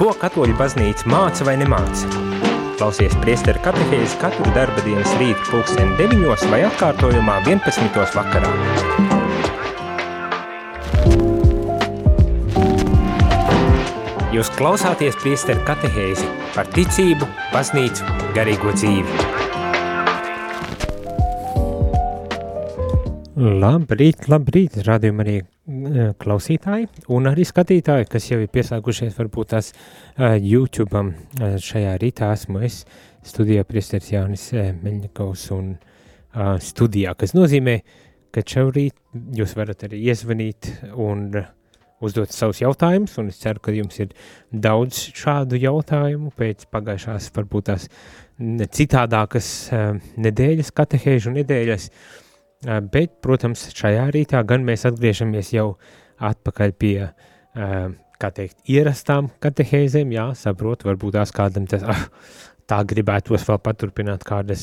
Ko katoļu baznīca māca vai nemāca? Klausies priesteru katehēzi katru darba dienas rītu pulksteni 9 vai atkārtojumā 11. vakarā. Jūs klausāties priesteru katehēzi par ticību, baznīcu, garīgo dzīvi. Labrīt, labrīt, radījumā arī klausītāji un arī skatītāji, kas jau ir piesākušies varbūt tās uh, YouTube um, šajā rītā esmu es studijā priesteris Jānis uh, Meļņakovs un uh, studijā, kas nozīmē, ka šaurīt jūs varat arī iezvanīt un uzdot savus jautājumus, un es ceru, ka jums ir daudz šādu jautājumu pēc pagājušās varbūt tās citādākas uh, nedēļas, katehēžu nedēļas, uh, Bet, protams, šajā rītā gan mēs atgriežamies jau atpakaļ pie, kā teikt, ierastām katehēzēm, jā, saprot, varbūt tās kādam tas, ah, tā gribētos vēl paturpināt kādas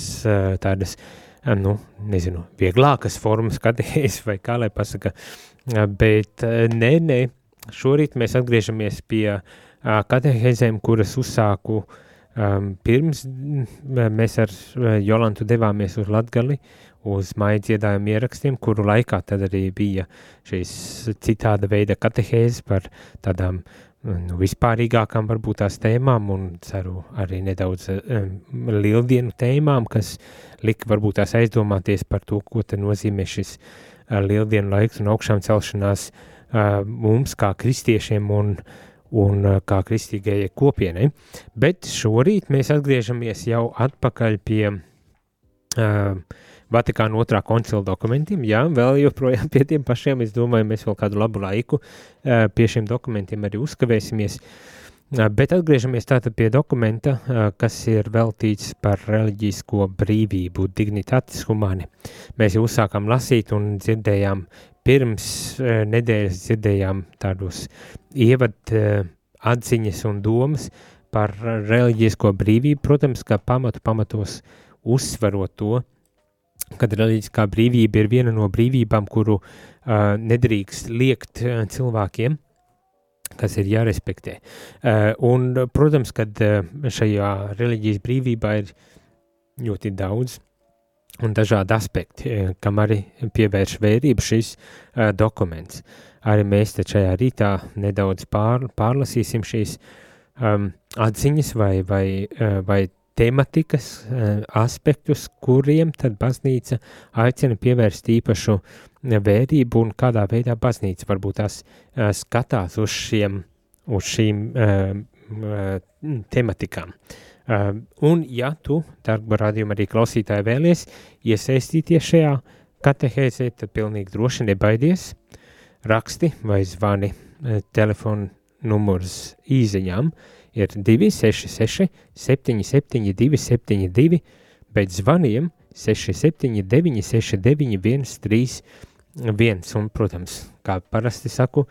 tādas, nu, nezinu, vieglākas formas katehēzes vai kā lai pasaka, bet nē, nē, šorīt mēs atgriežamies pie katehēzēm, kuras uzsāku pirms mēs ar Jolantu devāmies uz Latgali, uz maija dziedājumu ierakstiem, kuru laikā tad arī bija šīs citāda veida katehēzes par tādām nu, vispārīgākām varbūt tās tēmām un ceru arī nedaudz um, lieldienu tēmām, kas lika varbūt tās aizdomāties par to, ko te nozīmē šis uh, lieldienu laiks un augšām celšanās uh, mums kā kristiešiem un, un uh, kā kristīgajai kopienai. Bet šorīt mēs atgriežamies jau atpakaļ pie uh, Vatikāna otrā koncila dokumentiem. Jā, vēl joprojām pie tiem pašiem, es domāju, mēs vēl kādu labu laiku pie šiem dokumentiem arī uzkavēsimies. Bet atgriežamies tātad pie dokumenta, kas ir veltīts par reliģisko brīvību, dignitatis humani. Mēs jau uzsākām lasīt un dzirdējām pirms nedēļas dzirdējām tādus ievad atziņas un domas par reliģisko brīvību, protams, ka pamatu pamatos uzsverot to, kad reliģiskā brīvība ir viena no brīvībām, kuru uh, nedrīkst liekt uh, cilvēkiem, kas ir jārespektē. Uh, un, protams, kad uh, šajā reliģijas brīvībā ir ļoti daudz un dažādi aspekti, uh, kam arī pievērš vērību šis uh, dokuments. Arī mēs te šajā rītā nedaudz pār, pārlasīsim šīs um, atziņas vai, vai, uh, vai tematikas eh, aspektus, kuriem tad baznīca aicina pievērst īpašu eh, vērību un kādā veidā baznīca varbūt tās eh, skatās uz, šiem, uz šīm tematikām. Un, ja tu, darba radījuma arī klausītāji vēlies iesaistīties šajā katehēzē, tad pilnīgi droši nebaidies, raksti vai zvani telefonu numurs īziņām 67969 ir 266, 772, 72, bet zvaniem 679, 69, 131. Un, protams, kā parasti saku,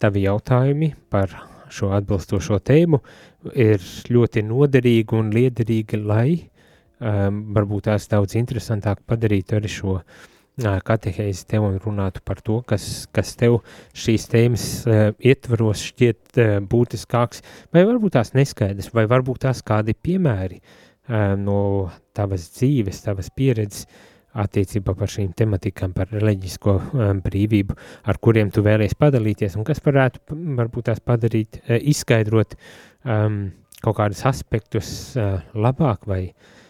tavi jautājumi par šo atbilstošo tēmu ir ļoti noderīgi un liederīgi, lai um, varbūt tās daudz interesantāk padarītu arī šo uh, katehēzi tev un runātu par to, kas, kas tev šīs tēmas uh, ietvaros šķiet uh, būtiskāks, vai varbūt tās neskaidrs, vai varbūt tās kādi piemēri uh, no tavas dzīves, tavas pieredzes attiecībā par šīm tematikām, par reliģisko um, brīvību, ar kuriem tu vēlies padalīties, un kas varētu varbūt tās padarīt, uh, izskaidrot um, kaut kādus aspektus uh, labāk vai uh,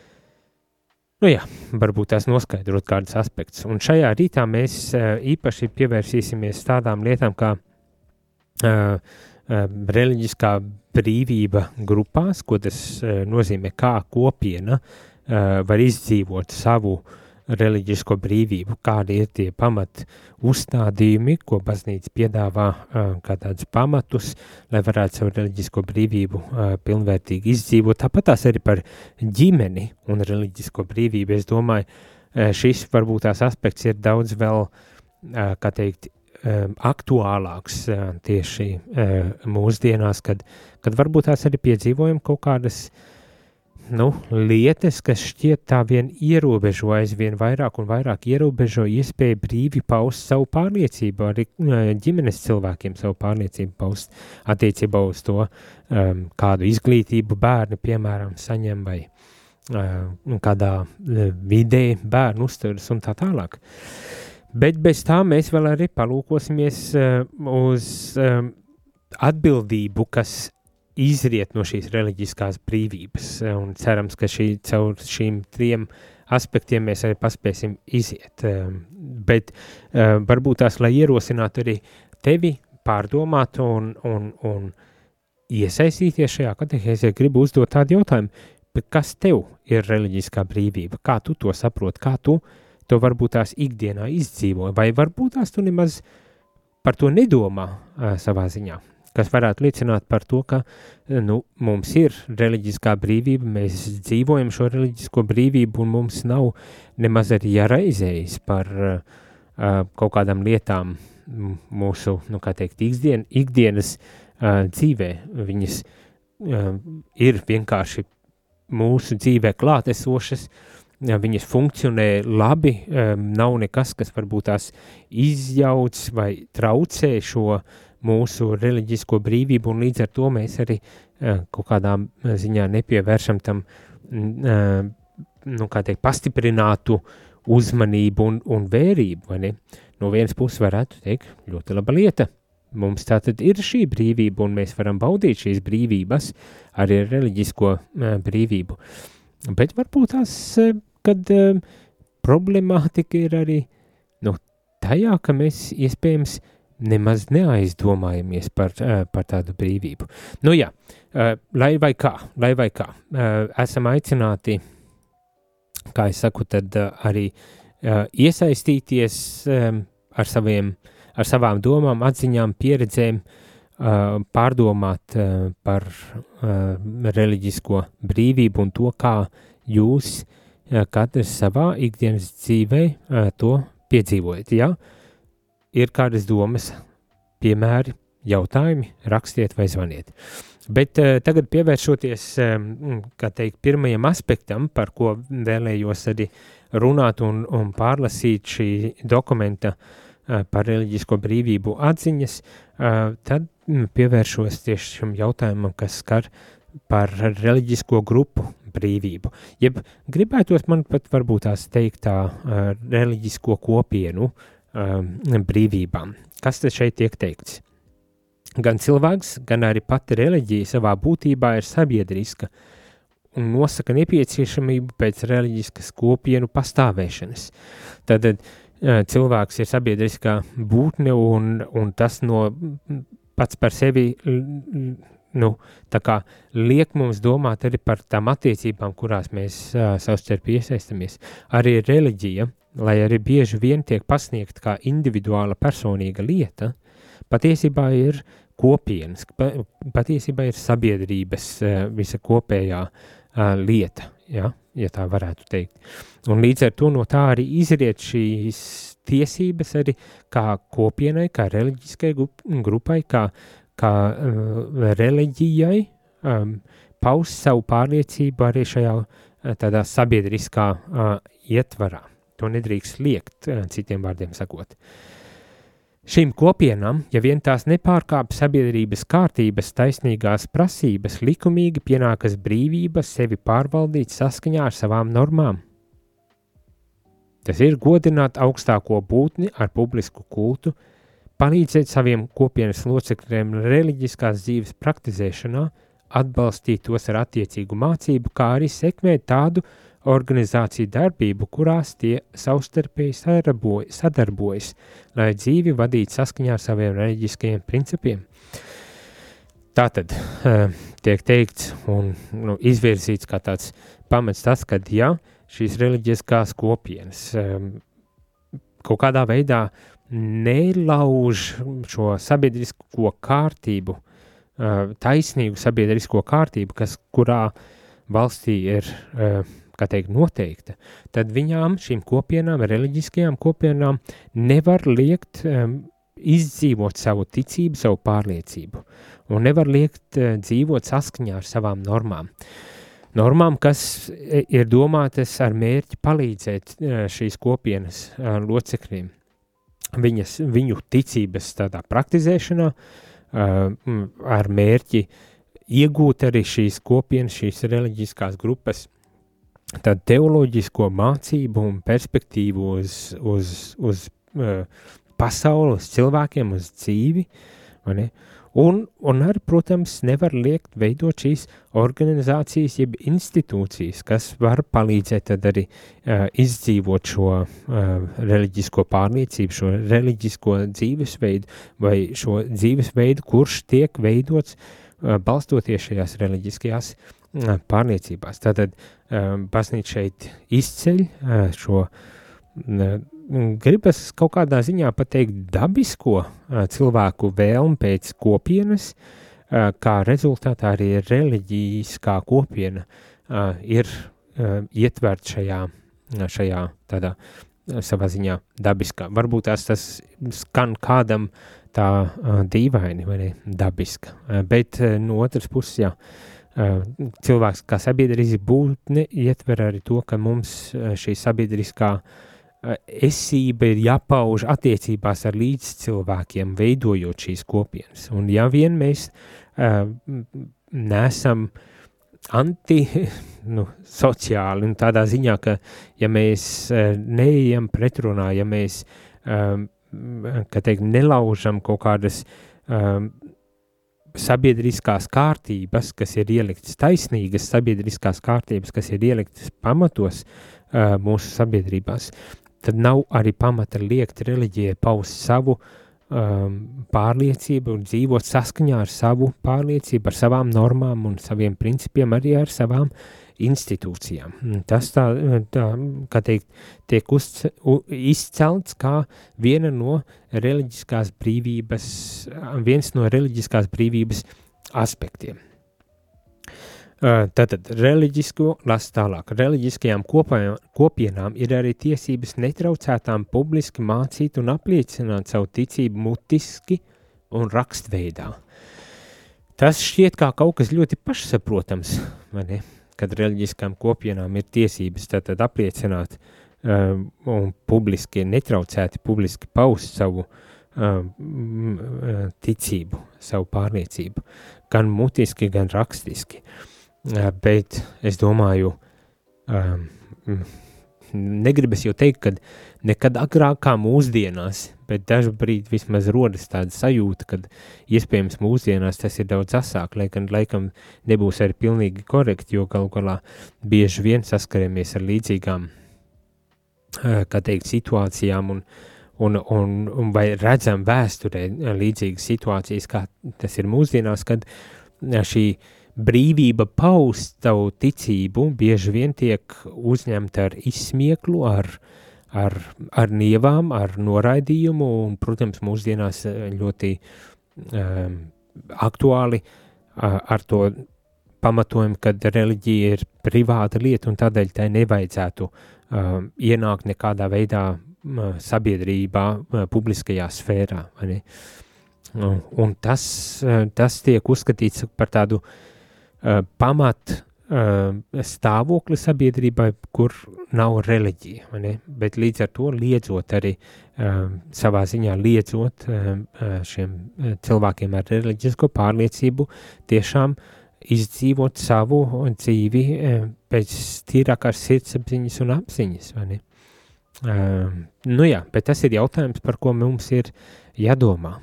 Nu jā, varbūt tās noskaidrot kādus aspektus. Un šajā rītā mēs uh, īpaši pievērsīsimies tādām lietām kā uh, reliģiskā brīvība grupās, ko tas nozīmē, kā kopiena uh, var izdzīvot savu uh, reliģisko brīvību, kādi ir tie pamat uzstādījumi, ko baznīca piedāvā kā tādus pamatus, lai varētu savu reliģisko brīvību pilnvērtīgi izdzīvot. Tāpat tās arī par ģimeni un reliģisko brīvību. Es domāju, šis varbūt tās aspekts ir daudz vēl, kā teikt, aktuālāks tieši mūsdienās, kad, kad varbūt tās arī piedzīvojam kaut kādas nu, lietas, kas šķiet tā vien ierobežo, aizvien vairāk un vairāk ierobežo iespēju brīvi paust savu pārliecību, arī ģimenes cilvēkiem savu pārliecību paust attiecībā uz to, um, kādu izglītību bērni, piemēram, saņem vai uh, kādā vidē bērnu uzturas un tā tālāk. Bet bez tā mēs vēl arī palūkosimies uh, uz uh, atbildību, kas izriet no šīs reliģiskās brīvības, un cerams, ka šī, caur šīm trim aspektiem mēs arī paspēsim iziet. Ehm, bet ehm, varbūt tās, lai ierosinātu arī tevi pārdomāt un, un, un iesaistīties šajā katehēzē, gribu uzdot tādu jautājumu, kas tev ir reliģiskā brīvība, kā tu to saproti, kā tu to varbūt tās ikdienā izdzīvo, vai varbūt tās tu nemaz par to nedomā savā ziņā kas varētu liecināt par to, ka nu, mums ir reliģiskā brīvība, mēs dzīvojam šo reliģisko brīvību, un mums nav nemaz arī jāraizējas par uh, kaut kādām lietām mūsu, nu, kā teikt, ikdien, ikdienas uh, dzīvē. Viņas uh, ir vienkārši mūsu dzīvē klātesošas, viņas funkcionē labi, um, nav nekas, kas varbūt tās izjauc vai traucē šo uh, mūsu reliģisko brīvību, un līdz ar to mēs arī uh, kaut kādā ziņā nepievēršam tam, uh, nu, kā teikt, pastiprinātu uzmanību un, un vērību? No vienas puses varētu teikt, ļoti laba lieta. Mums tā tad ir šī brīvība, un mēs varam baudīt šīs brīvības, arī reliģisko brīvību. Bet varbūt tās, kad problemātika ir arī nu, tajā, ka mēs iespējams uh, nemaz neaizdomājamies par, uh, par tādu brīvību. Nu jā, uh, lai vai kā, lai vai kā, uh, esam aicināti, kā es saku, tad arī iesaistīties ar, saviem, ar savām domām, atziņām, pieredzēm, pārdomāt par reliģisko brīvību un to, kā jūs katrs savā ikdienas dzīvē to piedzīvojat. Ja? Uh, ir kādas domas, piemēri, jautājumi, rakstiet vai zvaniet. Bet uh, tagad pievēršoties, um, teikt, pirmajam aspektam, par ko vēlējos arī runāt un, un pārlasīt šī dokumenta uh, par reliģisko brīvību atziņas, uh, tad mm, pievēršos tieši šim jautājumam, kas skar par reliģisko grupu brīvību. Jeb gribētos man pat varbūt tās teikt tā uh, reliģisko kopienu um, brīvībām. Kas te šeit tiek teikts? Gan cilvēks, gan arī pati reliģija savā būtībā ir sabiedriska un nosaka nepieciešamību pēc reliģiskas kopienu pastāvēšanas. Tad uh, cilvēks ir sabiedriskā būtne un, un tas no pats par sevi nu, liek mums domāt arī par tām attiecībām, kurās mēs uh, savstarpēji iesaistamies. Arī reliģija lai arī bieži vien tiek pasniegta kā individuāla personīga lieta, patiesībā ir kopienas, patiesībā ir sabiedrības eh, visa kopējā uh, lieta, ja, ja tā varētu teikt. Un līdz ar to no tā arī izriet šīs tiesības arī kā kopienai, kā reliģiskai grupai, kā, kā uh, reliģijai um, paust savu pārliecību arī šajā uh, tādā sabiedriskā uh, ietvarā. To nedrīkst liekt, eh, citiem vārdiem sakot. Šīm kopienām, ja vien tās nepārkāpj sabiedrības kārtības taisnīgās prasības, likumīgi pienākas brīvība sevi pārvaldīt saskaņā ar savām normām. Tas ir godināt augstāko būtni ar publisku kultu, palīdzēt saviem kopienas locekļiem reliģiskās dzīves praktizēšanā, atbalstīt tos ar attiecīgu mācību, kā arī sekmēt tādu organizāciju darbību, kurās tie savstarpēji sadarbojas, lai dzīvi vadītu saskaņā ar saviem reliģiskajiem principiem. Tātad uh, tiek teikts un nu, izvirzīts kā tāds pamats tas, ka ja šīs reliģiskās kopienas um, kaut kādā veidā nelauž šo sabiedrisko kārtību, taisnīgu sabiedrisko kārtību, kas kurā valstī ir kā teikt, noteikta, tad viņām, šīm kopienām, reliģiskajām kopienām, nevar liekt izdzīvot savu ticību, savu pārliecību, un nevar liekt dzīvot saskaņā ar savām normām. normām, kas ir domātas ar mērķi palīdzēt šīs kopienas locekļiem. Viņas, viņu ticības tādā praktizēšanā ar mērķi iegūt arī šīs kopienas, šīs reliģiskās grupas tādu teoloģisko mācību un perspektīvu uz, uz, uz uh, pasauli, uz cilvēkiem, uz dzīvi. Un, un arī, protams, nevar liekt veidot šīs organizācijas, jeb institūcijas, kas var palīdzēt arī uh, izdzīvot šo uh, reliģisko pārliecību, šo reliģisko dzīvesveidu vai šo dzīvesveidu, kurš tiek veidots uh, balstoties šajās reliģiskajās uh, pārliecībās. Tātad uh, baznīca šeit izceļ uh, šo uh, gribas kaut kādā ziņā pateikt dabisko cilvēku vēlmu pēc kopienas, kā rezultātā arī reliģiskā kopiena ir ietvert šajā, šajā tādā savā ziņā dabiskā. Varbūt tās tas skan kādam tā dīvaini vai dabiska, bet no otras puses, jā, cilvēks kā sabiedrība būtne ietver arī to, ka mums šī sabiedriskā uh, esība ir jāpauž attiecībās ar līdzcilvēkiem, veidojot šīs kopienas. Un ja vien mēs uh, nesam anti, nu, sociāli, un tādā ziņā, ka ja mēs uh, neejam pretrunā, ja mēs, um, kā teikt, nelaužam kaut kādas um, sabiedriskās kārtības, kas ir ieliktas taisnīgas sabiedriskās kārtības, kas ir ieliktas pamatos uh, mūsu sabiedrībās, tad nav arī pamata liekt reliģijai paust savu um, pārliecību un dzīvot saskaņā ar savu pārliecību, ar savām normām un saviem principiem, arī ar savām institūcijām. Tas tā, tā kā teikt, tiek uzce, u, izcelts kā viena no reliģiskās brīvības, viens no reliģiskās brīvības aspektiem. Tātad reliģisko las tālāk. Reliģiskajām kopajām, kopienām ir arī tiesības netraucētām publiski mācīt un apliecināt savu ticību mutiski un rakstveidā. Tas šķiet kā kaut kas ļoti pašsaprotams, kad reliģiskām kopienām ir tiesības tātad apliecināt um, un publiski netraucēti publiski paust savu um, ticību, savu pārliecību, gan mutiski, gan rakstiski. Uh, bet es domāju, um, negribas jau teikt, ka nekad agrāk kā mūsdienās, bet dažbrīd vismaz rodas tāda sajūta, ka iespējams mūsdienās tas ir daudz asāk, lai gan laikam nebūs arī pilnīgi korekti, jo galu galā bieži vien saskaramies ar līdzīgām, kā teikt, situācijām un, un, un, un vai redzam vēsturē līdzīgas situācijas, kā tas ir mūsdienās, kad šī brīvība paust savu ticību bieži vien tiek uzņemta ar izsmieklu, ar, ar, ar nievām, ar noraidījumu, un, protams, mūsdienās eh, ļoti um, aktuāli uh, ar to pamatojumu, ka reliģija ir privāta lieta, un tādēļ tai nevajadzētu uh, ienākt nekādā veidā uh, sabiedrībā, uh, publiskajā sfērā. Uh, un tas, uh, tas tiek uzskatīts par tādu uh, pamat uh, stāvokli sabiedrībai, kur nav reliģija, bet līdz ar to liedzot arī uh, savā ziņā liedzot šiem cilvēkiem ar reliģisko pārliecību tiešām izdzīvot savu dzīvi pēc tīrākās sirdsapziņas un apziņas, nu jā, bet tas ir jautājums, par ko mums ir jādomā.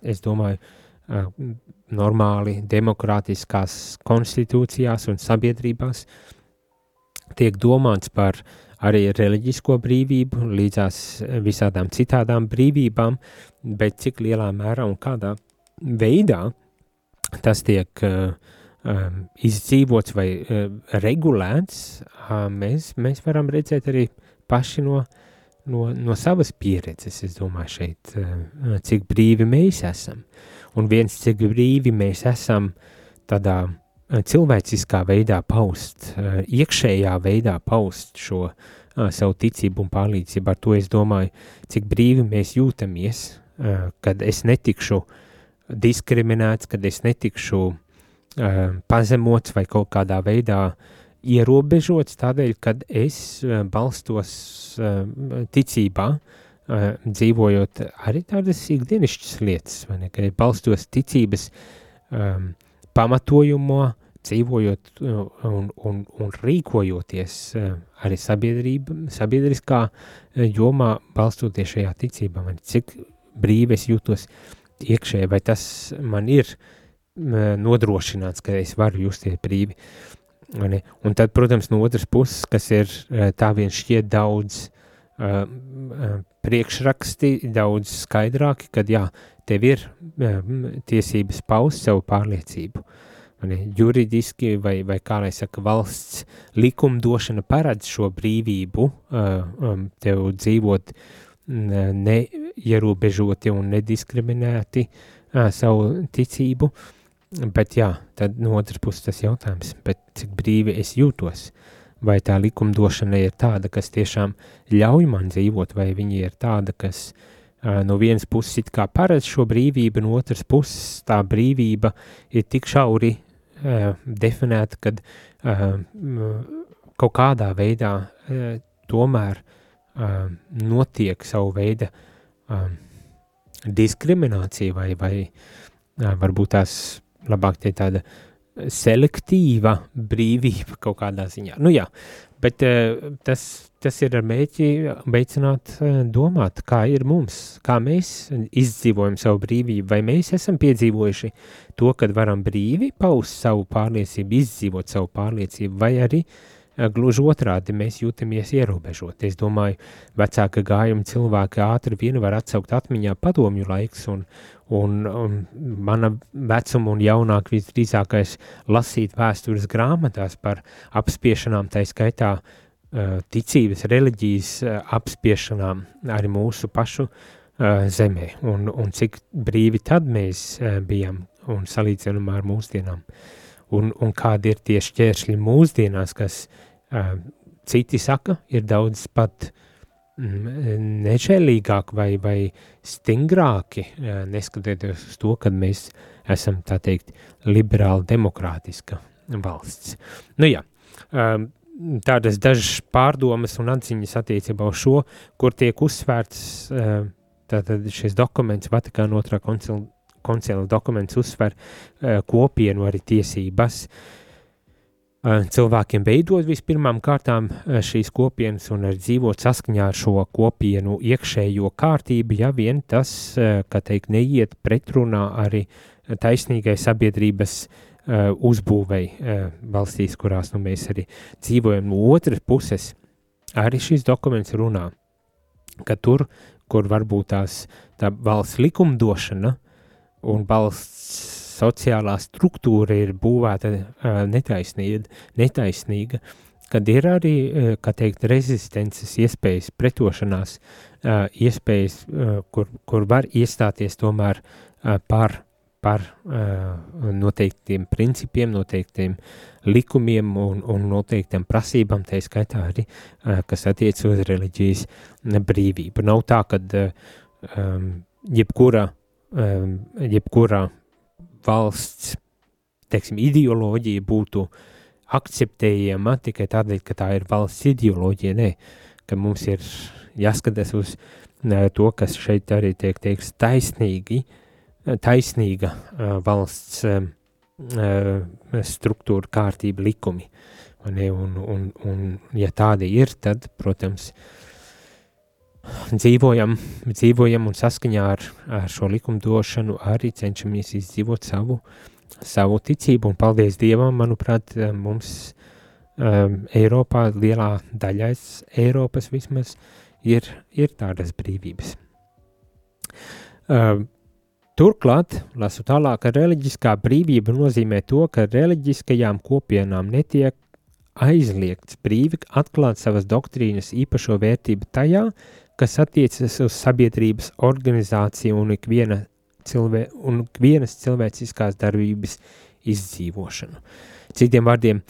Es domāju, uh, normāli demokrātiskās konstitūcijās un sabiedrībās tiek domāts par arī reliģisko brīvību, līdzās visādām citādām brīvībām, bet cik lielā mērā un kādā veidā tas tiek uh, um, izdzīvots vai uh, regulēts, uh, mēs, mēs varam redzēt arī paši no, no, no savas pieredzes, es domāju, šeit, uh, cik brīvi mēs esam. Uh, un viens, cik brīvi mēs esam tādā eh, cilvēciskā veidā paust, eh, iekšējā veidā paust šo uh, savu ticību un pārliecību. Ar to es domāju, cik brīvi mēs jūtamies, uh, kad es netikšu diskriminēts, kad es netikšu uh, pazemots vai kaut kādā veidā ierobežots tādēļ, kad es balstos ticībā, dzīvojot arī tādas ikdienišķas lietas, vai ne, kad balstos ticības um, pamatojumā, dzīvojot un, un, un rīkojoties arī sabiedrība, sabiedriskā jomā, balstoties šajā ticībā, man cik brīvi es jūtos iekšēji, vai tas man ir nodrošināts, ka es varu justies brīvi. Un tad, protams, no otras puses, kas ir tā vien šķiet daudz priekšraksti, daudz skaidrāki, kad jā, tev ir uh, tiesības paust savu pārliecību. Juridiski vai, vai kā lai saka, valsts likumdošana paredz šo brīvību, uh, um, tev dzīvot neierobežoti un nediskriminēti uh, savu ticību, uh, Bet jā, tad no otras puses tas jautājums, bet cik brīvi es jūtos, vai tā likumdošana ir tāda, kas tiešām ļauj man dzīvot, vai viņa ir tāda, kas uh, no vienas puses it kā paredz šo brīvību, no otras puses tā brīvība ir tik šauri uh, definēta, kad uh, kaut kādā veidā uh, tomēr uh, notiek savu veidu uh, diskriminācija vai, vai uh, varbūt tās labāk tie tāda selektīva brīvība kaut kādā ziņā. Nu jā, bet uh, tas, tas ir ar mēķi veicināt uh, domāt, kā ir mums, kā mēs izdzīvojam savu brīvību, vai mēs esam piedzīvojuši to, kad varam brīvi paust savu pārliecību, izdzīvot savu pārliecību, vai arī uh, Gluži otrādi mēs jūtamies ierobežoti. Es domāju, vecāka gājuma cilvēki ātri vien var atsaukt atmiņā padomju laiks, un, un, un mana vecuma un jaunāk visdrīzākais lasīt vēstures grāmatās par apspiešanām, tā skaitā ticības, reliģijas apspiešanām arī mūsu pašu zemē, un, un cik brīvi tad mēs bijām un salīdzinājumā ar mūsdienām. Un, un kādi ir tie šķēršļi mūsdienās, kas uh, Citi saka, ir daudz pat mm, nežēlīgāk vai, vai stingrāki, neskatoties uz to, ka mēs esam, tā teikt, liberāli demokrātiska valsts. Nu jā, tādas dažas pārdomas un atziņas attiecībā uz šo, kur tiek uzsvērts tātad šis dokuments, Vatikāna otrā koncila, koncila dokuments uzsver kopienu arī tiesības, uh, cilvēkiem veidot vispirmām kārtām šīs kopienas un dzīvot saskaņā ar šo kopienu iekšējo kārtību, ja vien tas, kā teikt, neiet pretrunā arī taisnīgai sabiedrības uzbūvei valstīs, kurās nu, mēs arī dzīvojam. No otras puses, arī šis dokuments runā, ka tur, kur varbūt tās tā valsts likumdošana un valsts sociālā struktūra ir būvēta uh, netaisnīga, netaisnīga, kad ir arī, uh, kā teikt, rezistences iespējas, pretošanās uh, iespējas, uh, kur, kur var iestāties tomēr uh, par, par uh, noteiktiem principiem, noteiktiem likumiem un, un noteiktiem prasībām, tā skaitā arī, uh, kas attiec uz reliģijas brīvību. Nav tā, ka uh, um, jebkura, um, jebkura valsts teiksim, ideoloģija būtu akceptējama tikai tādēļ, ka tā ir valsts ideoloģija. Nē, ka mums ir jāskatās uz to, kas šeit arī tiek teiks taisnīgi, taisnīga valsts struktūra, kārtība, likumi. Un, un, un, ja tādi ir, tad, protams, dzīvojam, dzīvojam un saskaņā ar, ar šo likumdošanu arī cenšamies izdzīvot savu, savu ticību. Un paldies Dievam, manuprāt, mums um, Eiropā, lielā daļā Eiropas vismaz, ir, ir tādas brīvības. Um, Turklāt, lasu tālāk, ka reliģiskā brīvība nozīmē to, ka reliģiskajām kopienām netiek aizliegts brīvi atklāt savas doktrīnas īpašo vērtību tajā, kas attiecas uz sabiedrības organizāciju un ikviena cilvē, un ikvienas cilvēciskās darbības izdzīvošanu. Citiem vārdiem,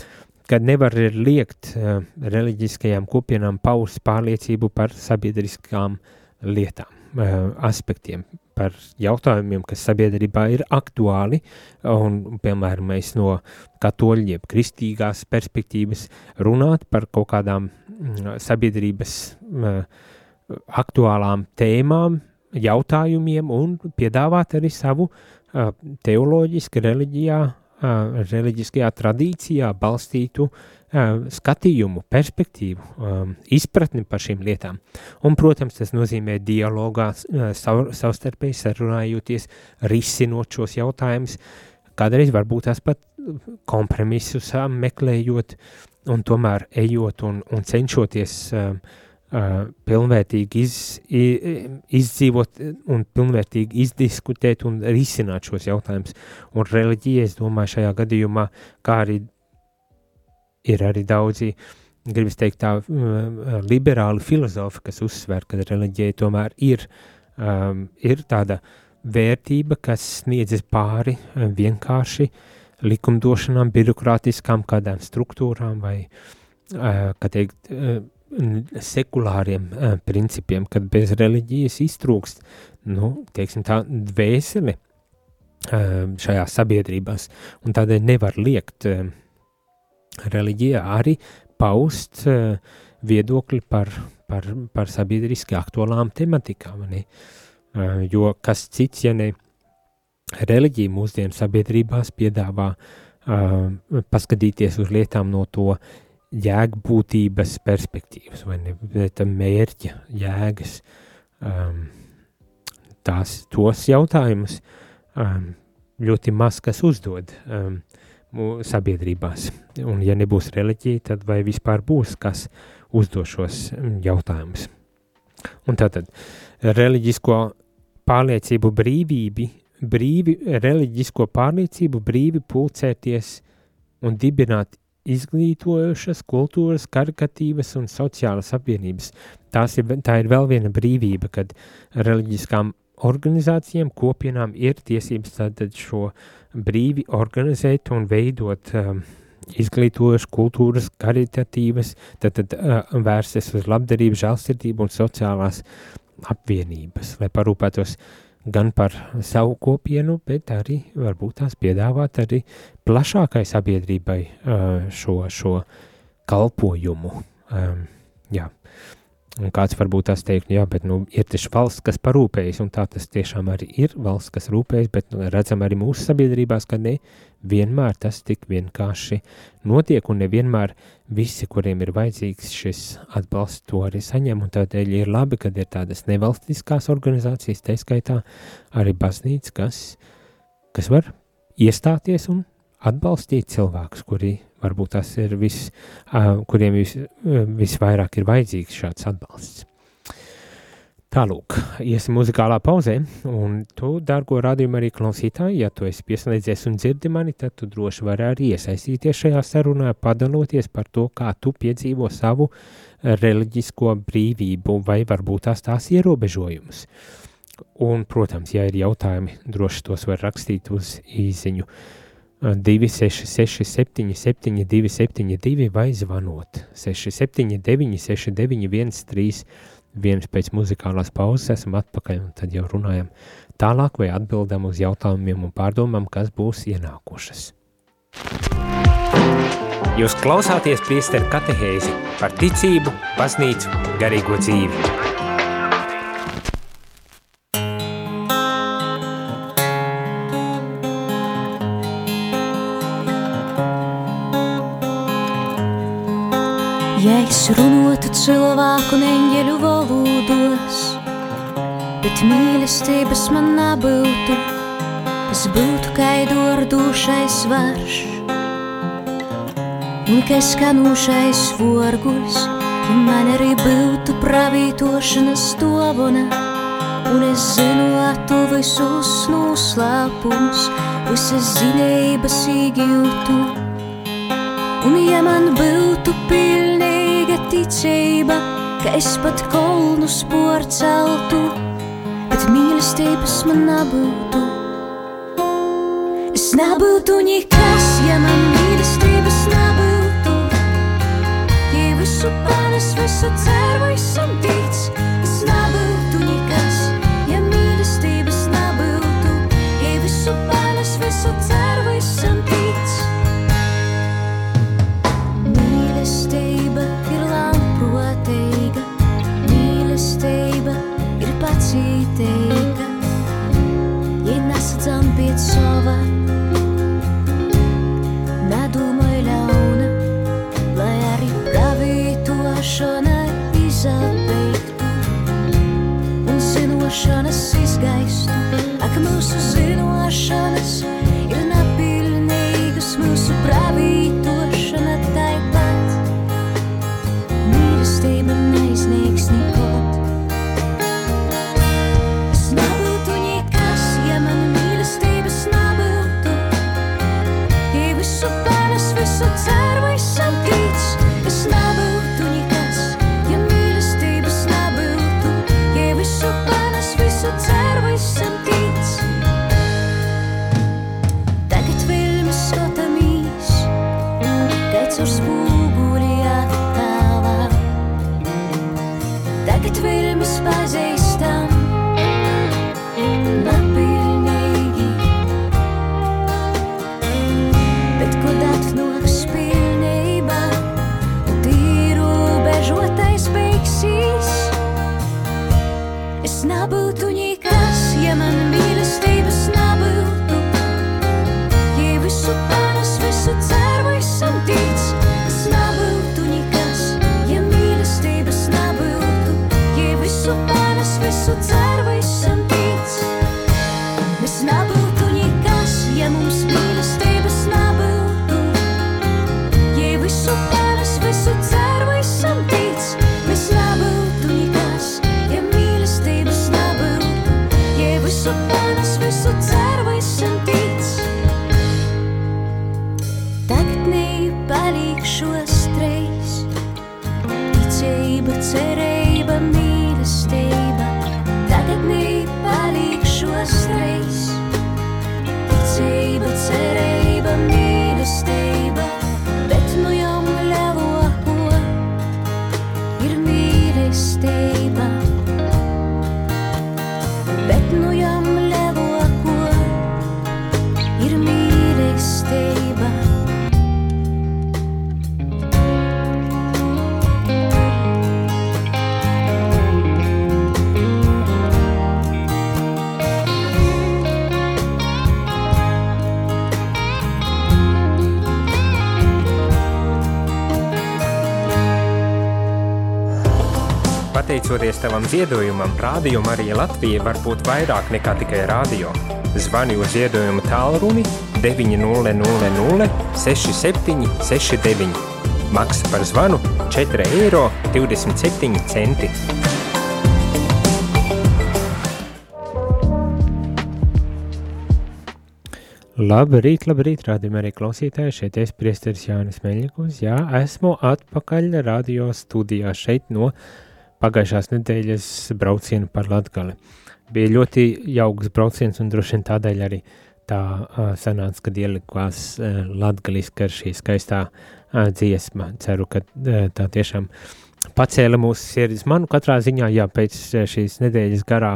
kad nevar liekt uh, reliģiskajām kopienām paust pārliecību par sabiedriskām lietām, uh, aspektiem, par jautājumiem, kas sabiedrībā ir aktuāli, un, piemēram, mēs no katoļu jeb kristīgās perspektīvas runāt par kaut kādām mm, sabiedrības uh, aktuālām tēmām, jautājumiem un piedāvāt arī savu teoloģiski reliģijā, reliģiskajā tradīcijā balstītu skatījumu, perspektīvu, izpratni par šīm lietām. Un, protams, tas nozīmē dialogā, sav, savstarpēji sarunājoties, risinot šos jautājumus, kādreiz varbūt tās pat kompromisus meklējot un tomēr ejot un, un cenšoties uh, Uh, pilnvērtīgi iz, izdzīvot un pilnvērtīgi izdiskutēt un risināt šos jautājumus. Un reliģija, es domāju, šajā gadījumā, kā arī ir arī daudzi, gribas teikt tā, uh, liberāli filozofi, kas uzsver, ka reliģija tomēr ir, um, ir tāda vērtība, kas sniedzas pāri vienkārši likumdošanām, birokrātiskām kādām struktūrām vai, uh, kā teikt, uh, sekulāriem principiem, kad bez reliģijas iztrūkst, nu, teiksim tā, dvēseli šajā sabiedrībās, un tādēļ nevar liekt reliģijā arī paust viedokļi par, par, par sabiedriski aktuālām tematikām, ne? Jo kas cits, ja ne reliģija mūsdienu sabiedrībās piedāvā paskatīties uz lietām no to jēgbūtības perspektīvas, vai ne, bet mērķa, jēgas, um, tās, tos jautājumus um, ļoti maz kas uzdod um, sabiedrībās. Un ja nebūs reliģija, tad vai vispār būs kas uzdošos um, jautājumus. Un tātad reliģisko pārliecību brīvību, brīvi, reliģisko pārliecību brīvi pulcēties un dibināt izglītojošas, kultūras, karikatīvas un sociālas apvienības. Tās ir, tā ir vēl viena brīvība, kad reliģiskām organizācijām, kopienām ir tiesības tātad šo brīvi organizēt un veidot um, izglītojušas, kultūras, karitatīvas, tad, tad uh, vērsties uz labdarību, žēlsirdību un sociālās apvienības, lai parūpētos uh, gan par savu kopienu, bet arī varbūt tās piedāvāt arī plašākai sabiedrībai šo, šo kalpojumu. Jā. Un kāds varbūt tās teikt, jā, bet nu, ir taču valsts, kas parūpējas, un tā tas tiešām arī ir valsts, kas rūpējas, bet nu, redzam arī mūsu sabiedrībās, ka ne vienmēr tas tik vienkārši notiek, un nevienmēr visi, kuriem ir vajadzīgs šis atbalsts, to arī saņem, un tādēļ ir labi, kad ir tādas nevalstiskās organizācijas, tā skaitā arī baznīca, kas, kas var iestāties un atbalstīt cilvēkus, kuri varbūt tas ir viss, kuriem vis, visvairāk ir vajadzīgs šāds atbalsts. Tālūk, iesim muzikālā pauzē, un tu, dārgo radījumu arī klausītāji, ja tu esi pieslēdzies un dzirdi mani, tad tu droši vari arī iesaistīties šajā sarunā, padaloties par to, kā tu piedzīvo savu reliģisko brīvību vai varbūt tās tās ierobežojumus. Un, protams, ja ir jautājumi, droši tos var rakstīt uz īziņu 266 77 272 vai zvanot 679 69 131 pēc muzikālās pauzes esam atpakaļ un tad jau runājam tālāk vai atbildam uz jautājumiem un pārdomām, kas būs ienākušas. Jūs klausāties priesteru katehēzi par ticību, baznīcu, garīgo dzīvi. Ja es runātu cilvēku un eņģeļu valodos, bet mīlestības man nebūtu, es būtu kaidordušais varš. Un ka skanūšais vorguļs, ja man arī būtu pravītošanas dovana, un es zinātu visus noslēpumus, visas zinības iegūtu. Un ja man būtu pilnīga ticība, ka es pat kolnu sporceltu, bet mīlestības man nebūtu. Es nebūtu nekas, ja man mīlestības nebūtu. Ja visu panes, visu ceru, esam tic, es nebūtu nekas, ja mīlestības nebūtu. Ja visu panes, visu ceru. achanas cisgais, a camuça se não achanas. Pateicoties tavam ziedojumam, Rādio Marija Latvija var būt vairāk nekā tikai rādio. Zvani uz ziedojumu tālruni 900 67 69. Maksa par zvanu 4,27 eiro. Labrīt, labrīt, rādījumā arī klausītāji, šeit es priesteris Jānis Meļņikus, jā, esmu atpakaļ radio studijā šeit no pagājušās nedēļas brauciena par Latgali. Bija ļoti jauks brauciens un droši vien tādēļ arī tā uh, sanāca, kad ielikās uh, latgaliski ar šī skaistā uh, dziesma. Ceru, ka uh, tā tiešām pacēla mūsu sirdis. Manu katrā ziņā, jā, pēc šīs nedēļas garā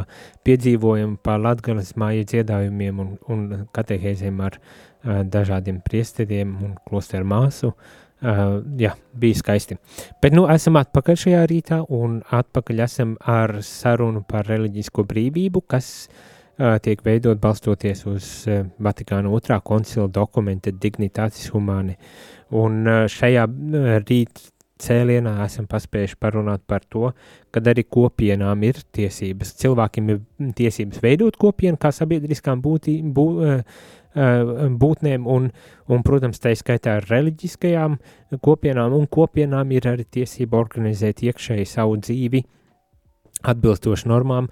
piedzīvojuma par latgales māju dziedājumiem un, un katehēzēm ar uh, dažādiem priesteriem un klosteru māsu, Uh, jā, bija skaisti. Bet nu esam atpakaļ šajā rītā un atpakaļ esam ar sarunu par reliģisko brīvību, kas uh, tiek veidot balstoties uz uh, Vatikāna otrā koncila dokumenta Dignitatis Humani. Un uh, šajā uh, rīt cēlienā esam paspējuši parunāt par to, kad arī kopienām ir tiesības. Cilvēkiem ir tiesības veidot kopienu kā sabiedriskām būtī, bū, uh, būtnēm, un, un, protams, tā skaitā ar reliģiskajām kopienām, un kopienām ir arī tiesība organizēt iekšēji savu dzīvi atbilstoši normām,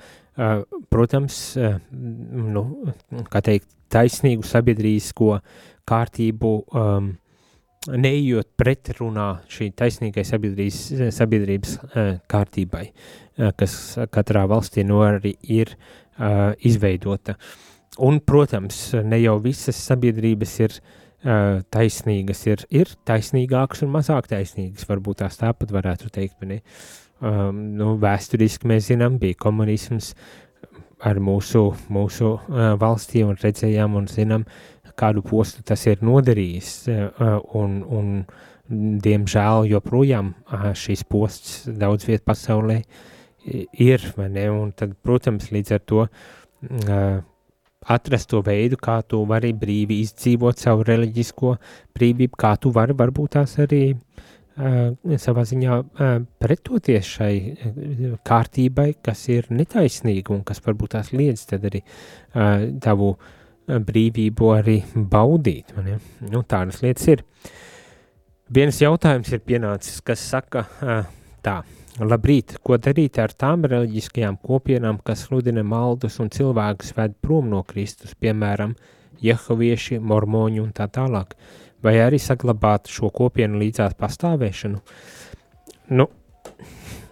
protams, nu, kā teikt, taisnīgu sabiedrīsko kārtību, um, neejot pretrunā šī taisnīgai sabiedrības, sabiedrības kārtībai, kas katrā valstī no arī ir uh, izveidota. Uh, Un, protams, ne jau visas sabiedrības ir uh, taisnīgas, ir, ir taisnīgākas un mazāk taisnīgas. Varbūt tās tāpat varētu teikt, ne? Um, nu, vēsturiski mēs zinām, bija komunisms ar mūsu, mūsu uh, valstī un redzējām un zinām, kādu postu tas ir nodarījis, un, un diemžēl joprojām šīs posts daudz viet pasaulē ir, ne, un tad, protams, līdz ar to atrast to veidu, kā tu vari brīvi izdzīvot savu reliģisko brīvību, kā tu vari varbūt tās arī uh, savā ziņā uh, pretoties šai kārtībai, kas ir netaisnīga un kas varbūt tās liedz tad arī uh, tavu brīvību arī baudīt. Nu, tādas lietas ir. Viens jautājums ir pienācis, kas saka uh, tā, Labrīt, ko darīt ar tām reliģiskajām kopienām, kas sludina maldus un cilvēkus ved prom no Kristus, piemēram, jehovieši, mormoņi un tā tālāk, vai arī saglabāt šo kopienu līdzās pastāvēšanu? Nu,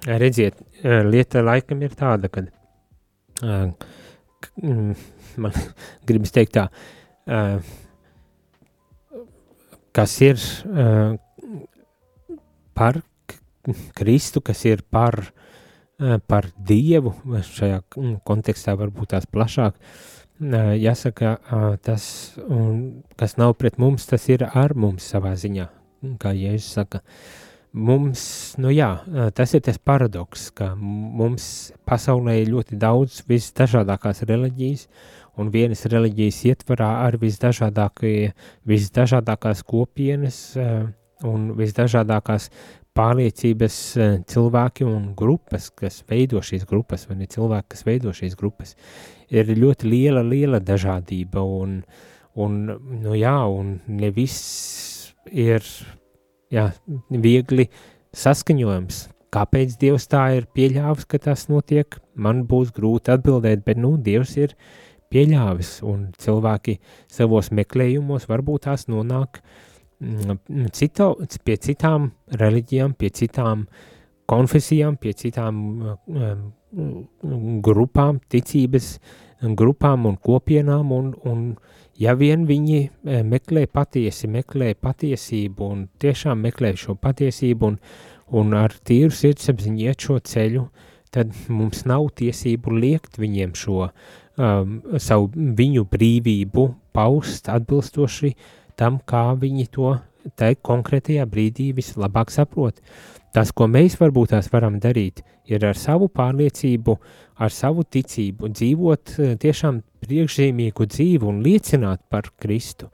redziet, lieta laikam ir tāda, kad man gribas teikt tā, kas ir par Kristu, kas ir par, eh, par Dievu, šajā kontekstā varbūt tās plašāk, eh, jāsaka, tas, kas nav pret mums, tas ir ar mums savā ziņā, kā Jēzus saka. Mums, nu jā, tas ir tas paradoks, ka mums pasaulē ir ļoti daudz visdažādākās reliģijas, un vienas reliģijas ietvarā ar visdažādākās kopienas un visdažādākās pārliecības eh, cilvēki un grupas, kas veido šīs grupas, vai ne cilvēki, kas veido šīs grupas, ir ļoti liela, liela dažādība, un, un nu jā, un ne viss ir, jā, viegli saskaņojams. Kāpēc Dievs tā ir pieļāvis, ka tas notiek, man būs grūti atbildēt, bet, nu, Dievs ir pieļāvis, un cilvēki savos meklējumos varbūt tās nonāk uh, cito, pie citām reliģijām, pie citām konfesijām, pie citām um, grupām, ticības grupām un kopienām, un, un ja vien viņi eh, meklē patiesi, meklē patiesību un tiešām meklē šo patiesību un, un ar tīru sirdsapziņu iet šo ceļu, tad mums nav tiesību liekt viņiem šo um, savu viņu brīvību paust atbilstoši uh, tam, kā viņi to te konkrētajā brīdī vislabāk saprot. Tas, ko mēs varbūt tās varam darīt, ir ar savu pārliecību, ar savu ticību dzīvot eh, tiešām priekšzīmīgu dzīvi un liecināt par Kristu.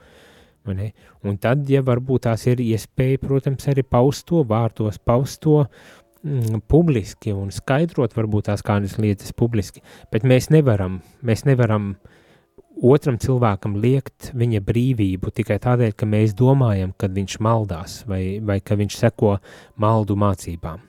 Un tad, ja varbūt tās ir iespēja, protams, arī paust to vārtos, paust to mm, publiski un skaidrot varbūt tās kādas lietas publiski, bet mēs nevaram, mēs nevaram uh, otram cilvēkam liekt viņa brīvību tikai tādēļ, ka mēs domājam, ka viņš maldās vai, vai ka viņš seko maldu mācībām.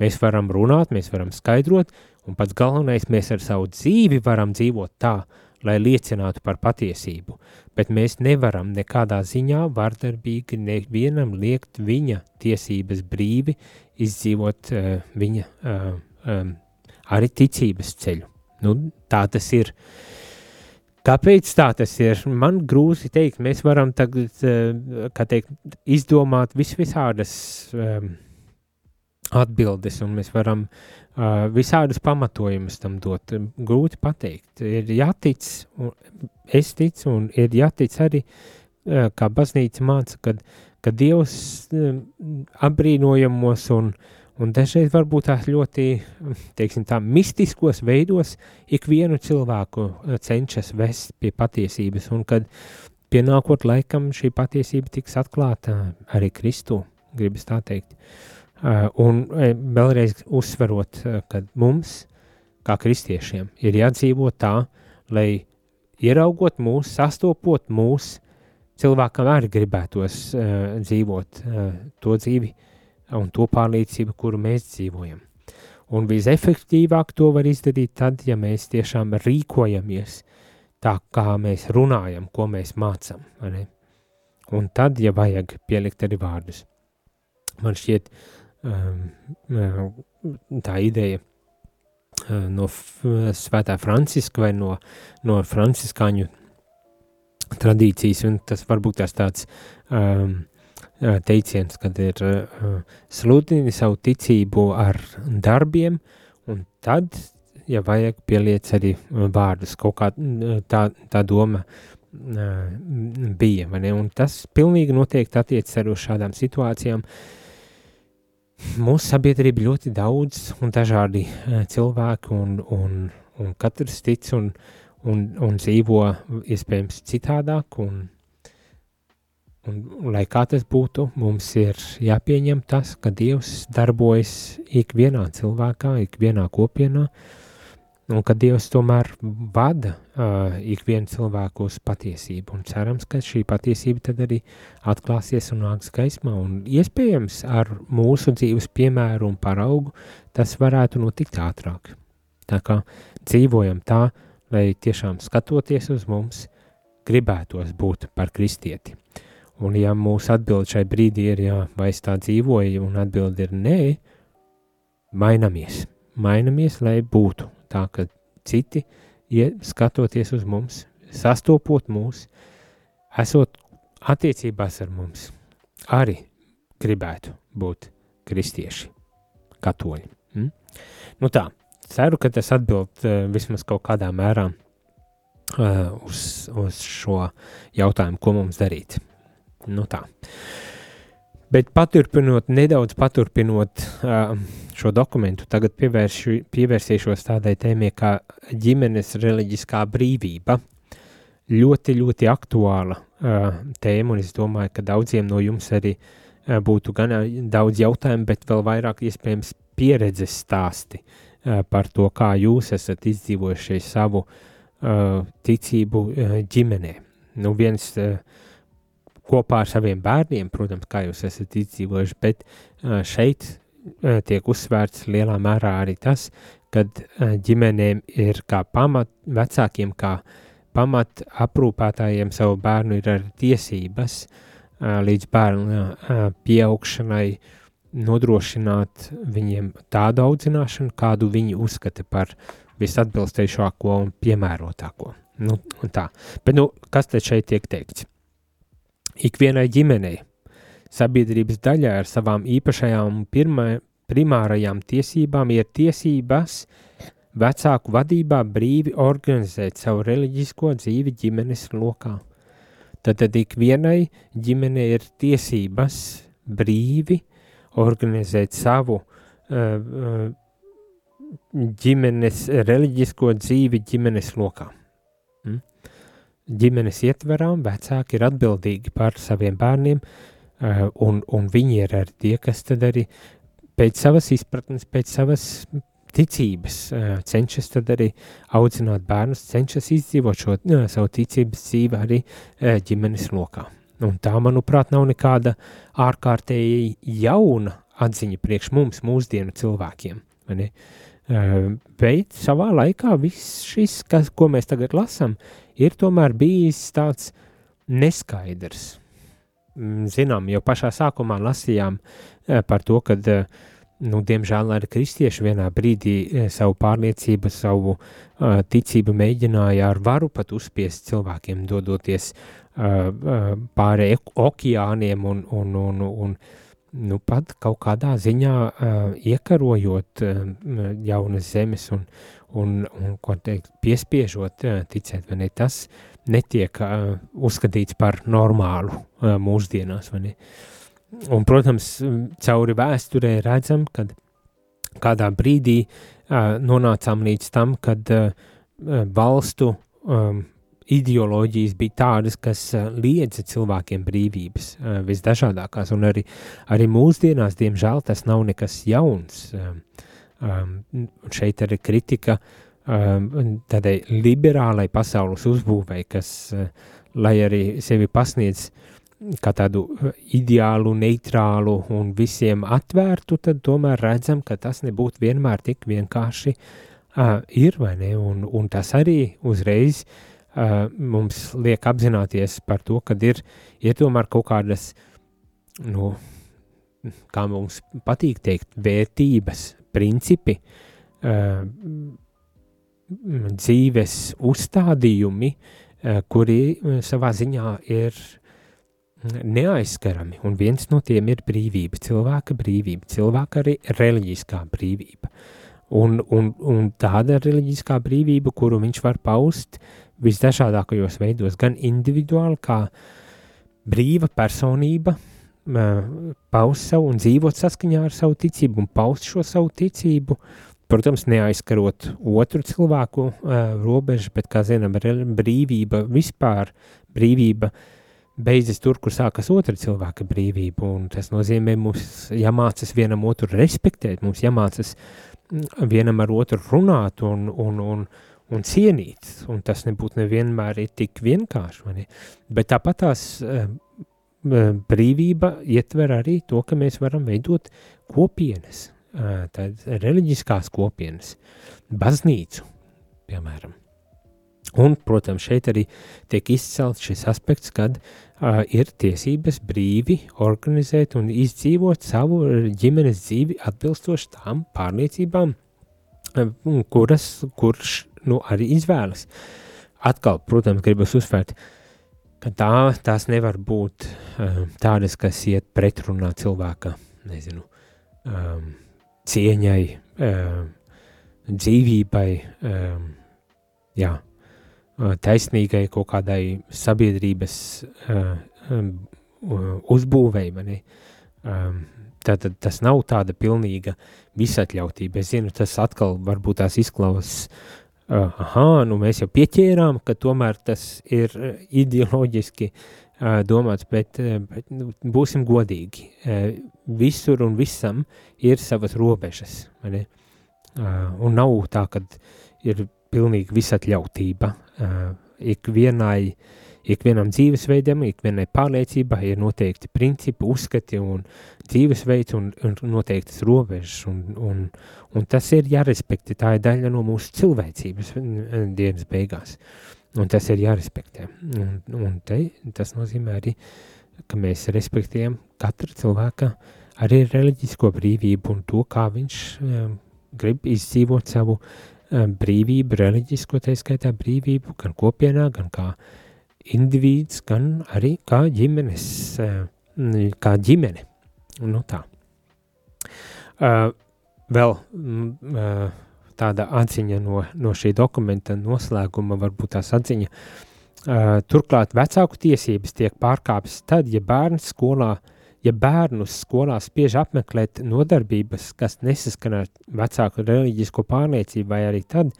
Mēs varam runāt, mēs varam skaidrot, un pats galvenais, mēs ar savu dzīvi varam dzīvot tā, lai liecinātu par patiesību, bet mēs nevaram nekādā ziņā vardarbīgi nevienam liekt viņa tiesības brīvi izdzīvot uh, viņa uh, um, arī ticības ceļu. Nu, tā tas ir. Uh, Kāpēc tā tas ir? Man grūti teikt, mēs varam tagad, eh, teikt, izdomāt vis visādas um, atbildes, un mēs varam uh, visādas pamatojumus tam dot. Grūti pateikt. Ir jātic, un es ticu, un ir jātic arī, uh, kā baznīca māca, kad, kad Dievs um, apbrīnojamos un uh, Un dažreiz varbūt tās ļoti, teiksim tā, mistiskos veidos ikvienu cilvēku eh, cenšas vest pie patiesības, un kad pienākot laikam šī patiesība tiks atklāta arī Kristu, gribas tā teikt. Eh, un eh, vēlreiz uzsverot, ka mums, kā kristiešiem, ir jādzīvo tā, lai ieraugot mūs, sastopot mūs, cilvēkam arī gribētos dzīvot to dzīvi, un to pārliecību, kuru mēs dzīvojam. Un visefektīvāk to var izdarīt tad, ja mēs tiešām rīkojamies tā, kā mēs runājam, ko mēs mācam. Un tad, ja vajag pielikt arī vārdus. Man šķiet, um, tā ideja uh, no Svētā Franciska vai no, no franciskāņu tradīcijas, un tas varbūt tās tāds um, teiciens, kad ir sludini savu ticību ar darbiem, un tad, ja vajag, pieliec arī vārdus. Kaut kā tā, tā doma bija? Un tas pilnīgi noteikti attiecas arī uz šādām situācijām. Mūsu sabiedrība ļoti daudz un dažādi cilvēki un, un, un katrs tic un, un, un dzīvo iespējams citādāk un Un, lai kā tas būtu, mums ir jāpieņem tas, ka Dievs darbojas ikvienā cilvēkā, ikvienā kopienā, un ka Dievs tomēr vada uh, ikvienu cilvēku uz patiesību. Un cerams, ka šī patiesība tad arī atklāsies un nāks gaismā. Un iespējams ar mūsu dzīves piemēru un paraugu tas varētu notikt ātrāk. Tā kā dzīvojam tā, lai tiešām skatoties uz mums, gribētos būt par kristieti. Un ja mūsu atbilde šai brīdī ir, jā, vai es tā dzīvoju, un atbilde ir nē, mainamies. Mainamies, lai būtu tā, ka citi, ja skatoties uz mums, sastopot mūs, esot attiecībās ar mums, arī gribētu būt kristieši, katoļi. Mm? Nu tā, ceru, ka tas atbild uh, vismaz kaut kādā mērā uh, uz, uz šo jautājumu, ko mums darīt. Nu tā. Bet paturpinot, nedaudz paturpinot uh, šo dokumentu, tagad pievēršu, pievērsīšos tādai tēmai kā ģimenes reliģiskā brīvība. Ļoti, ļoti aktuāla uh, tēma, un es domāju, ka daudziem no jums arī uh, būtu gan daudz jautājumu, bet vēl vairāk iespējams pieredzes stāsti uh, par to, kā jūs esat izdzīvojuši savu uh, ticību uh, ģimenē. Nu, viens uh, kopā ar saviem bērniem, protams, kā jūs esat izdzīvojuši, bet šeit tiek uzsvērts lielā mērā arī tas, kad ģimenēm ir kā pamat, vecākiem kā pamat aprūpētājiem savu bērnu ir arī tiesības līdz bērnu pieaugšanai nodrošināt viņiem tādu audzināšanu, kādu viņi uzskata par visatbilstīgāko un piemērotāko. Nu, un tā. Bet, nu, kas te šeit tiek teikts? Ikvienai ģimenei, sabiedrības daļai ar savām īpašajām pirmā, primārajām tiesībām ir tiesības vecāku vadībā brīvi organizēt savu reliģisko dzīvi ģimenes lokā. Tad, tad ikvienai ģimenei ir tiesības brīvi organizēt savu uh, ģimenes reliģisko dzīvi ģimenes lokā ģimenes ietverām vecāki ir atbildīgi par saviem bērniem, uh, un, un viņi ir arī tie, kas tad arī pēc savas izpratnes, pēc savas ticības uh, cenšas tad arī audzināt bērnus, cenšas izdzīvot šo uh, savu ticības dzīvi arī ģimenes lokā. Un tā, manuprāt, nav nekāda ārkārtēji jauna atziņa priekš mums, mūsdienu cilvēkiem. Uh, bet savā laikā viss šis, kas, ko mēs tagad lasām, ir tomēr bijis tāds neskaidrs. Mm, zinām, jau pašā sākumā lasījām eh, par to, ka, eh, nu, diemžēl arī kristieši vienā brīdī eh, savu pārliecību, savu ticību mēģināja ar varu pat uzspiest cilvēkiem, dodoties pāri okeāniem un, un, un, un nu, pat kaut kādā ziņā uh, iekarojot uh, jaunas zemes un, un, un ko teikt, piespiežot uh, ticēt, vai ne, tas netiek uh, uzskatīts par normālu uh, mūsdienās, vai ne. Un, protams, cauri vēsturē redzam, kad kādā brīdī uh, nonācām līdz tam, kad uh, valstu um, ideoloģijas bija tādas, kas uh, liedza cilvēkiem brīvības uh, visdažādākās, un arī, arī mūsdienās, diemžēl, tas nav nekas jauns. Um, šeit arī kritika um, tādai liberālai pasaules uzbūvei, kas, lai arī sevi pasniedz kā tādu ideālu, neitrālu un visiem atvērtu, tad tomēr redzam, ka tas nebūtu vienmēr tik vienkārši uh, ir, vai ne, un, un tas arī uzreiz uh, mums liek apzināties par to, ka ir, ir tomēr kaut kādas, nu, kā mums patīk teikt, vērtības, principi, uh, dzīves uzstādījumi, uh, kuri savā ziņā ir neaizskarami, un viens no tiem ir brīvība, cilvēka brīvība, cilvēka arī reliģiskā brīvība. un, un, un tāda reliģiskā brīvība, kuru viņš var paust visdažādākajos veidos, gan individuāli, kā brīva personība, paust savu un dzīvot saskaņā ar savu ticību un paust šo savu ticību, protams, neaizskarot otru cilvēku uh, robežu, bet, kā zinām, brīvība vispār, brīvība beidzas tur, kur sākas otra cilvēka brīvība, un tas nozīmē mums jāmācas vienam otru respektēt, mums jāmācas vienam ar otru runāt un, un, un, un cienīt, un tas nebūtu nevienmēr ir tik vienkārši, bet tāpat tās uh, brīvība ietver arī to, ka mēs varam veidot kopienas, uh, tādas reliģiskās kopienas, baznīcu, piemēram. Un, protams, šeit arī tiek izcelts šis aspekts, kad uh, ir tiesības brīvi organizēt un izdzīvot savu ģimenes dzīvi atbilstoši tām pārliecībām, kuras, kurš nu, arī izvēlas. Atkal, protams, gribas uzsvērt, ka tā, tās nevar būt uh, tādas, kas iet pretrunā cilvēka, nezinu, um, cieņai, um, dzīvībai, um, jā, taisnīgai kaut kādai sabiedrības uh, um, uzbūvēi. Um, tad tas nav tāda pilnīga visatļautība. Es zinu, tas atkal varbūt tās izklausās, uh, ah, nu mēs jau pieķērām, ka tomēr tas ir ideoloģiski uh, domāts, bet, uh, bet nu, būsim godīgi. Uh, visur un visam ir savas robežas. Uh, un nav tā, ka ir pilnīga visatļautība. Uh, ikvienai, ikvienam dzīvesveidam, ikvienai pārliecībai ir noteikti principi, uzskati un dzīvesveids un, un noteiktas robežas, un, un, un tas ir jārespektē, tā ir daļa no mūsu cilvēcības dienas beigās, un tas ir jārespektē, un, un te, tas nozīmē arī, ka mēs respektējam katra cilvēka arī reliģisko brīvību un to, kā viņš um, grib izdzīvot savu uh, brīvību, reliģisko tā skaitā brīvību, gan kopienā, gan kā indivīds, gan arī kā ģimenes, kā ģimene. Nu tā. Vēl tāda atziņa no, no šī dokumenta noslēguma, varbūt tās atziņa. Turklāt vecāku tiesības tiek pārkāptas tad, ja bērns skolā uh, Ja bērnus skolā spiež apmeklēt nodarbības, kas nesaskan ar vecāku reliģisko pārliecību, vai arī tad,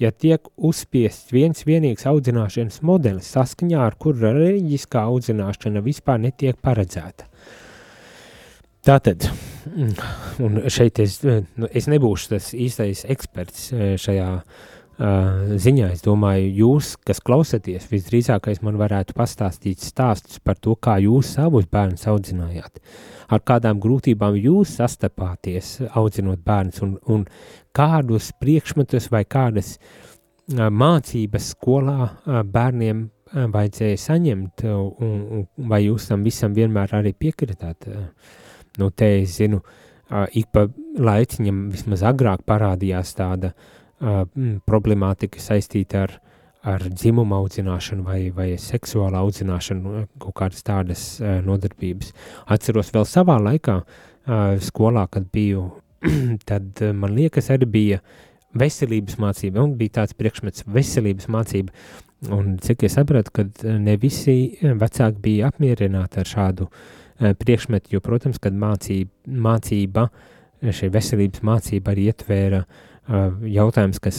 ja tiek uzspiests viens vienīgs audzināšanas modelis, saskaņā ar kuru reliģiskā audzināšana vispār netiek paredzēta. Tātad, un šeit es, nu, es nebūšu tas īstais eksperts eh, šajā Uh, ziņā. Es domāju, jūs, kas klausāties, visdrīzākais man varētu pastāstīt stāstus par to, kā jūs savus bērnus audzinājāt, ar kādām grūtībām jūs sastapāties audzinot bērnus un, un kādus priekšmetus vai kādas mācības skolā bērniem vajadzēja saņemt, un, un vai jūs tam visam vienmēr arī piekritāt. Nu, te es zinu, ik pa laiciņam vismaz agrāk parādījās tāda problemātika saistīta ar, ar dzimumu audzināšanu vai, vai seksuālu audzināšanu, kaut kādas tādas nodarbības. Atceros vēl savā laikā skolā, kad biju, tad uh, man liekas arī bija veselības mācība, un bija tāds priekšmets veselības mācība, un cik es sapratu, kad ne visi vecāki bija apmierināti ar šādu priekšmetu, jo, protams, kad mācība, mācība šī veselības mācība arī ietvēra jautājums, kas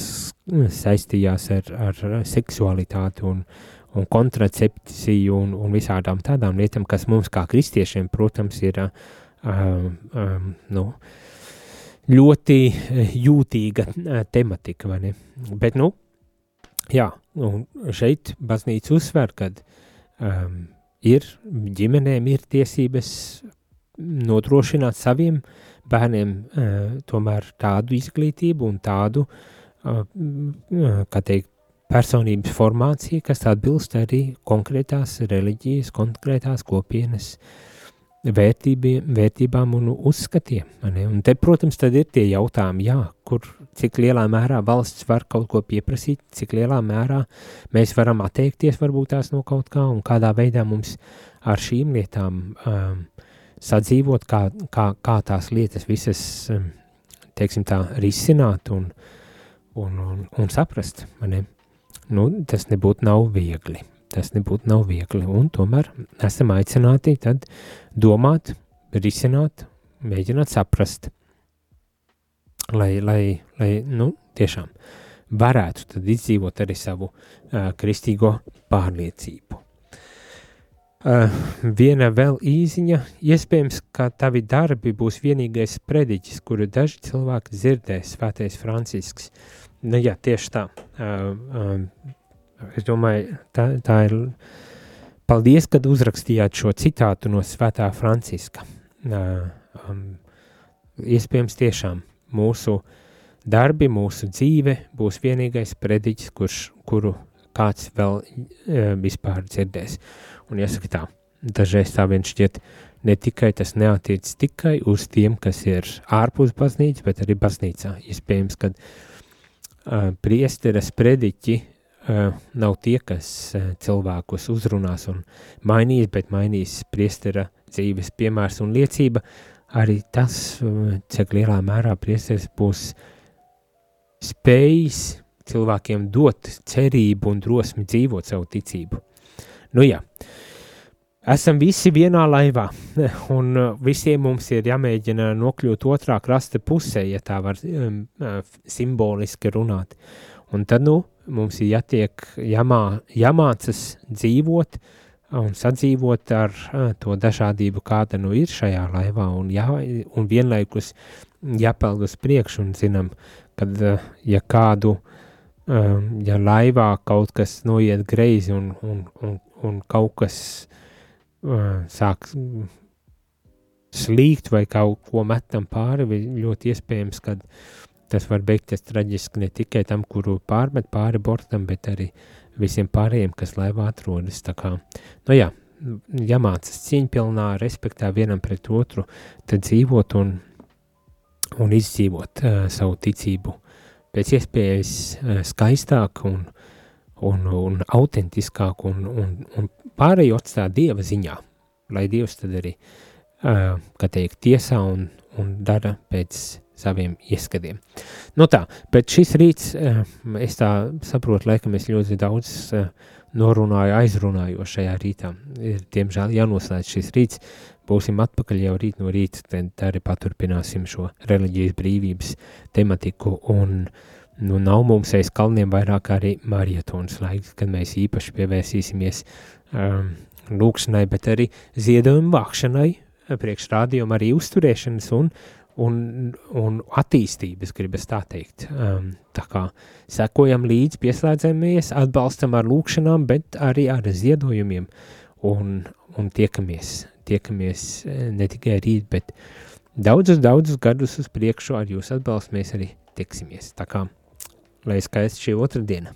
saistījās ar, ar seksualitāti un, un kontracepciju un, un visādām tādām lietām, kas mums kā kristiešiem, protams, ir uh, um, nu, ļoti jūtīga tematika, vai ne? Bet, nu, jā, un šeit baznīca uzsver, kad um, ir ģimenēm ir tiesības nodrošināt saviem uh, bērniem uh, tomēr tādu izglītību un tādu, uh, kā teikt, personības formāciju, kas atbilst arī konkrētās reliģijas, konkrētās kopienas vērtībiem, vērtībām un uzskatiem. Un te, protams, tad ir tie jautājumi, jā, kur, cik lielā mērā valsts var kaut ko pieprasīt, cik lielā mērā mēs varam atteikties varbūt tās no kaut kā un kādā veidā mums ar šīm lietām um, sadzīvot, kā, kā, kā tās lietas visas um, teiksim tā, risināt un, un, un, un saprast, ne? Nu, tas nebūtu nav viegli, tas nebūtu nav viegli, un tomēr esam aicināti tad domāt, risināt, mēģināt saprast, lai, lai, lai nu, tiešām varētu tad izdzīvot arī savu uh, kristīgo pārliecību. Uh, viena vēl īziņa, iespējams, ka tavi darbi būs vienīgais prediķis, kuru daži cilvēki dzirdēs, svētais Francisks. Nu jā, tieši tā. Uh, uh, es domāju, tā, tā ir, paldies, kad uzrakstījāt šo citātu no svētā Franciska. Uh, um, iespējams tiešām mūsu darbi, mūsu dzīve būs vienīgais prediķis, kurš, kuru kāds vēl e, vispār dzirdēs. Un jāsaka tā, dažreiz tā vien šķiet, ne tikai tas neatiec tikai uz tiem, kas ir ārpus baznīcas, bet arī baznīcā. Iespējams, ka uh, priesteres prediķi uh, nav tie, kas uh, cilvēkus uzrunās un mainīs, bet mainīs priestera dzīves piemērs un liecība, arī tas, uh, cik lielā mērā priesteris būs spējis cilvēkiem dot cerību un drosmi dzīvot savu ticību. Nu jā, esam visi vienā laivā, un uh, visiem mums ir jāmēģina nokļūt otrā krasta pusē, ja tā var um, uh, simboliski runāt. Un tad, nu, mums ir jātiek, jāmā, jāmācas dzīvot un sadzīvot ar uh, to dažādību, kāda nu ir šajā laivā, un, jā, un vienlaikus jāpeld uz priekšu, un zinām, kad, uh, ja kādu uh, ja laivā kaut kas noiet greizi un, un, un, un kaut kas uh, sāk slīgt vai kaut ko metam pāri, ļoti iespējams, ka tas var beigties traģiski ne tikai tam, kuru pārmet pāri bortam, bet arī visiem pārējiem, kas laivā atrodas. Tā kā, nu jā, jāmācas cīņpilnā, respektā vienam pret otru, tad dzīvot un, un izdzīvot uh, savu ticību pēc iespējas eh, skaistāk un, un, un autentiskāk un, un, un pārējo atstāt Dieva ziņā, lai Dievs tad arī, uh, kā teikt, tiesā un, un dara pēc saviem ieskatiem. Nu tā, bet šis rīts, uh, es tā saprotu, laikam es ļoti daudz uh, norunāju, aizrunāju šajā rītā. Ir, diemžēl jānoslēdz šis rīts, būsim atpakaļ jau rīt no rīta, tad arī paturpināsim šo reliģijas brīvības tematiku un nu, nav mums aiz kalniem vairāk arī marietons laiks, kad mēs īpaši pievērsīsimies um, lūkšanai, bet arī ziedojumu vākšanai, priekš rādījumu arī uzturēšanas un, un, un attīstības, gribas tā teikt. Um, tā kā sekojam līdzi, pieslēdzamies, atbalstam ar lūkšanām, bet arī ar ziedojumiem un, un tiekamies tiekamies eh, ne tikai rīt, bet daudzus, daudzus gadus uz priekšu ar jūsu atbalstu mēs arī tiksimies. Tā kā, lai skaisti šī otra diena.